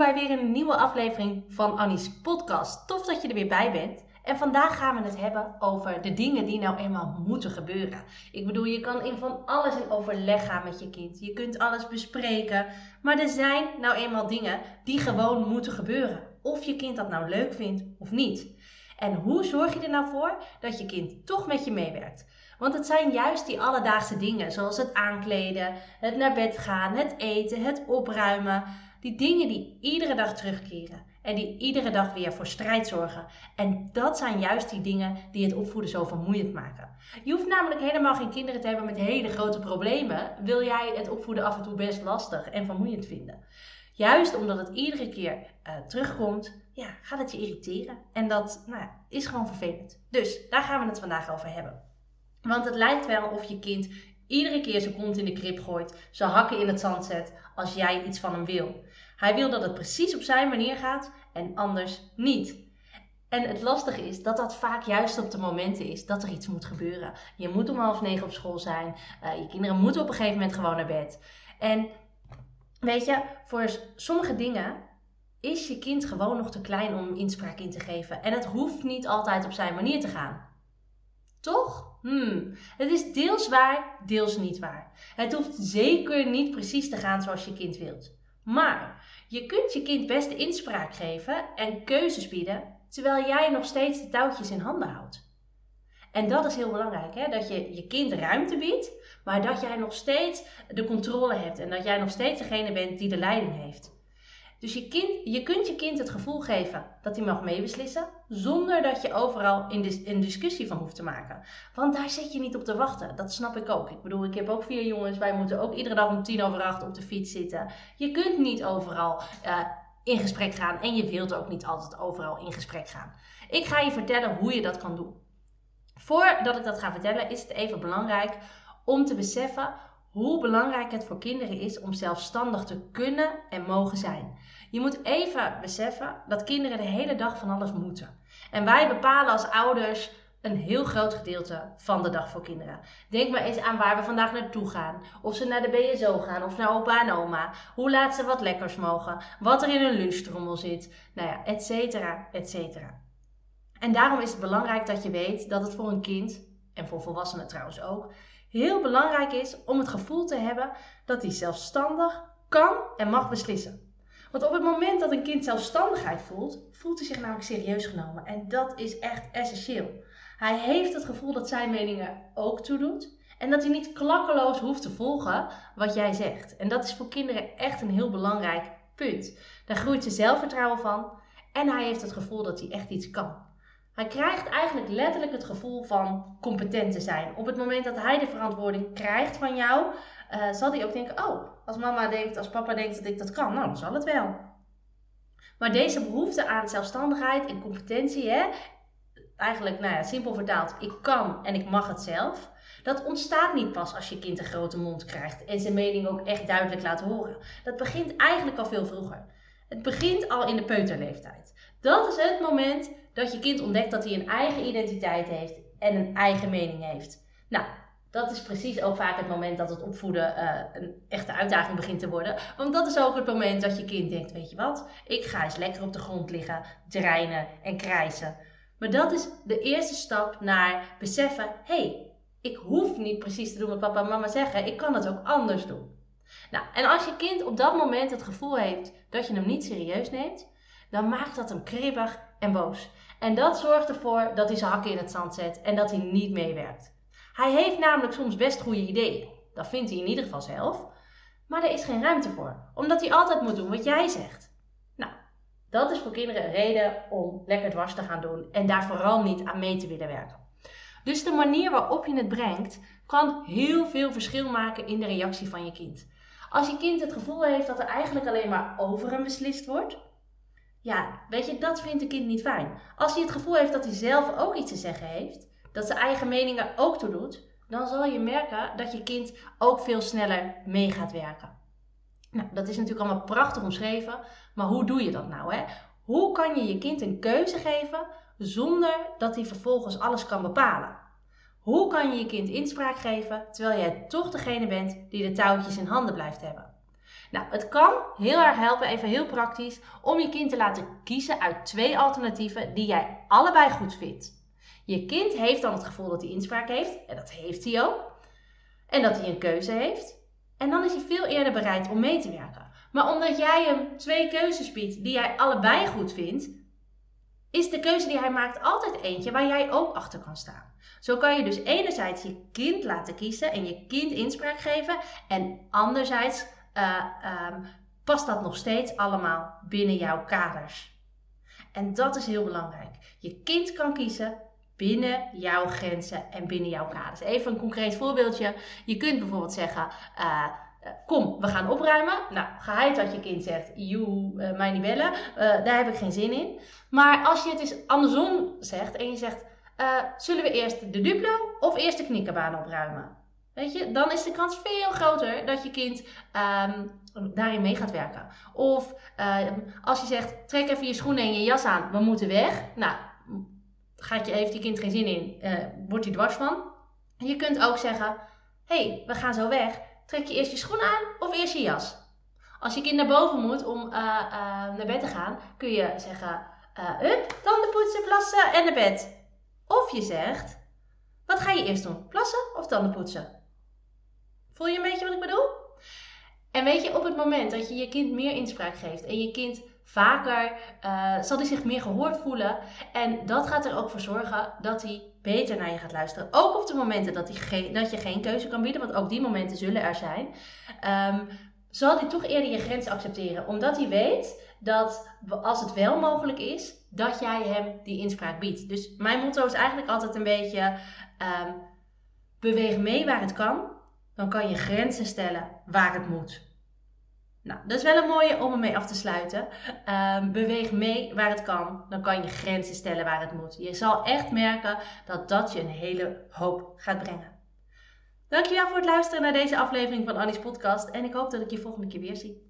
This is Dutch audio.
Bij weer een nieuwe aflevering van Annie's podcast. Tof dat je er weer bij bent. En vandaag gaan we het hebben over de dingen die nou eenmaal moeten gebeuren. Ik bedoel, je kan in van alles in overleg gaan met je kind. Je kunt alles bespreken. Maar er zijn nou eenmaal dingen die gewoon moeten gebeuren. Of je kind dat nou leuk vindt of niet. En hoe zorg je er nou voor dat je kind toch met je meewerkt? Want het zijn juist die alledaagse dingen, zoals het aankleden, het naar bed gaan, het eten, het opruimen. Die dingen die iedere dag terugkeren en die iedere dag weer voor strijd zorgen. En dat zijn juist die dingen die het opvoeden zo vermoeiend maken. Je hoeft namelijk helemaal geen kinderen te hebben met hele grote problemen. Wil jij het opvoeden af en toe best lastig en vermoeiend vinden? Juist omdat het iedere keer uh, terugkomt, ja, gaat het je irriteren. En dat nou is gewoon vervelend. Dus daar gaan we het vandaag over hebben. Want het lijkt wel of je kind iedere keer zijn kont in de krip gooit, zijn hakken in het zand zet als jij iets van hem wil. Hij wil dat het precies op zijn manier gaat en anders niet. En het lastige is dat dat vaak juist op de momenten is dat er iets moet gebeuren. Je moet om half negen op school zijn. Uh, je kinderen moeten op een gegeven moment gewoon naar bed. En weet je, voor sommige dingen is je kind gewoon nog te klein om inspraak in te geven. En het hoeft niet altijd op zijn manier te gaan. Toch? Hmm. Het is deels waar, deels niet waar. Het hoeft zeker niet precies te gaan zoals je kind wilt. Maar je kunt je kind best inspraak geven en keuzes bieden, terwijl jij nog steeds de touwtjes in handen houdt. En dat is heel belangrijk, hè? dat je je kind ruimte biedt, maar dat jij nog steeds de controle hebt en dat jij nog steeds degene bent die de leiding heeft. Dus je, kind, je kunt je kind het gevoel geven dat hij mag meebeslissen, zonder dat je overal in een discussie van hoeft te maken. Want daar zit je niet op te wachten. Dat snap ik ook. Ik bedoel, ik heb ook vier jongens. Wij moeten ook iedere dag om tien over acht op de fiets zitten. Je kunt niet overal uh, in gesprek gaan en je wilt ook niet altijd overal in gesprek gaan. Ik ga je vertellen hoe je dat kan doen. Voordat ik dat ga vertellen, is het even belangrijk om te beseffen hoe belangrijk het voor kinderen is om zelfstandig te kunnen en mogen zijn. Je moet even beseffen dat kinderen de hele dag van alles moeten. En wij bepalen als ouders een heel groot gedeelte van de dag voor kinderen. Denk maar eens aan waar we vandaag naartoe gaan. Of ze naar de BSO gaan of naar opa en oma. Hoe laat ze wat lekkers mogen. Wat er in hun lunchtrommel zit. Nou ja, et cetera, et cetera. En daarom is het belangrijk dat je weet dat het voor een kind, en voor volwassenen trouwens ook, heel belangrijk is om het gevoel te hebben dat hij zelfstandig kan en mag beslissen. Want op het moment dat een kind zelfstandigheid voelt, voelt hij zich namelijk serieus genomen. En dat is echt essentieel. Hij heeft het gevoel dat zijn meningen ook toedoet. En dat hij niet klakkeloos hoeft te volgen wat jij zegt. En dat is voor kinderen echt een heel belangrijk punt. Daar groeit ze zelfvertrouwen van. En hij heeft het gevoel dat hij echt iets kan. Hij krijgt eigenlijk letterlijk het gevoel van competent te zijn. Op het moment dat hij de verantwoording krijgt van jou, uh, zal hij ook denken: Oh, als mama denkt, als papa denkt dat ik dat kan, nou dan zal het wel. Maar deze behoefte aan zelfstandigheid en competentie, hè, eigenlijk nou ja, simpel vertaald, ik kan en ik mag het zelf. Dat ontstaat niet pas als je kind een grote mond krijgt en zijn mening ook echt duidelijk laat horen. Dat begint eigenlijk al veel vroeger. Het begint al in de peuterleeftijd. Dat is het moment dat je kind ontdekt dat hij een eigen identiteit heeft en een eigen mening heeft. Nou, dat is precies ook vaak het moment dat het opvoeden uh, een echte uitdaging begint te worden. Want dat is ook het moment dat je kind denkt: Weet je wat, ik ga eens lekker op de grond liggen, dreinen en krijsen. Maar dat is de eerste stap naar beseffen: hé, hey, ik hoef niet precies te doen wat papa en mama zeggen, ik kan het ook anders doen. Nou, en als je kind op dat moment het gevoel heeft dat je hem niet serieus neemt, dan maakt dat hem kribbig en boos. En dat zorgt ervoor dat hij zijn hakken in het zand zet en dat hij niet meewerkt. Hij heeft namelijk soms best goede ideeën. Dat vindt hij in ieder geval zelf. Maar er is geen ruimte voor, omdat hij altijd moet doen wat jij zegt. Nou, dat is voor kinderen een reden om lekker dwars te gaan doen en daar vooral niet aan mee te willen werken. Dus de manier waarop je het brengt kan heel veel verschil maken in de reactie van je kind. Als je kind het gevoel heeft dat er eigenlijk alleen maar over hem beslist wordt, ja, weet je, dat vindt een kind niet fijn. Als hij het gevoel heeft dat hij zelf ook iets te zeggen heeft, dat zijn eigen meningen ook toe doet, dan zal je merken dat je kind ook veel sneller mee gaat werken. Nou, dat is natuurlijk allemaal prachtig omschreven, maar hoe doe je dat nou? Hè? Hoe kan je je kind een keuze geven zonder dat hij vervolgens alles kan bepalen? Hoe kan je je kind inspraak geven terwijl jij toch degene bent die de touwtjes in handen blijft hebben? Nou, het kan heel erg helpen, even heel praktisch, om je kind te laten kiezen uit twee alternatieven die jij allebei goed vindt. Je kind heeft dan het gevoel dat hij inspraak heeft, en dat heeft hij ook, en dat hij een keuze heeft. En dan is hij veel eerder bereid om mee te werken. Maar omdat jij hem twee keuzes biedt die jij allebei goed vindt, is de keuze die hij maakt altijd eentje waar jij ook achter kan staan. Zo kan je dus enerzijds je kind laten kiezen en je kind inspraak geven, en anderzijds uh, um, past dat nog steeds allemaal binnen jouw kaders. En dat is heel belangrijk. Je kind kan kiezen binnen jouw grenzen en binnen jouw kaders. Even een concreet voorbeeldje. Je kunt bijvoorbeeld zeggen. Uh, kom, we gaan opruimen. Nou, geheid dat je kind zegt, joe, uh, mij niet bellen. Uh, daar heb ik geen zin in. Maar als je het eens andersom zegt en je zegt, zullen we eerst de Duplo of eerst de knikkerbaan opruimen? Weet je, dan is de kans veel groter dat je kind um, daarin mee gaat werken. Of uh, als je zegt, trek even je schoenen en je jas aan, we moeten weg. Nou, gaat je, heeft je kind geen zin in, wordt hij dwars van. Je kunt ook zeggen, hey, we gaan zo weg. Trek je eerst je schoenen aan of eerst je jas? Als je kind naar boven moet om uh, naar bed te gaan, kun je zeggen, up, tanden poetsen, plassen en naar bed. Of je zegt, wat ga je eerst doen? Plassen of tanden poetsen? Voel je een beetje wat ik bedoel? En weet je, op het moment dat je je kind meer inspraak geeft en je kind vaker, uh, zal hij zich meer gehoord voelen. En dat gaat er ook voor zorgen dat hij beter naar je gaat luisteren. Ook op de momenten dat, hij dat je geen keuze kan bieden, want ook die momenten zullen er zijn. Um, zal hij toch eerder je grens accepteren. Omdat hij weet dat als het wel mogelijk is, dat jij hem die inspraak biedt. Dus mijn motto is eigenlijk altijd een beetje: um, beweeg mee waar het kan dan kan je grenzen stellen waar het moet. Nou, dat is wel een mooie om ermee af te sluiten. Um, beweeg mee waar het kan. Dan kan je grenzen stellen waar het moet. Je zal echt merken dat dat je een hele hoop gaat brengen. Dankjewel voor het luisteren naar deze aflevering van Annie's podcast. En ik hoop dat ik je volgende keer weer zie.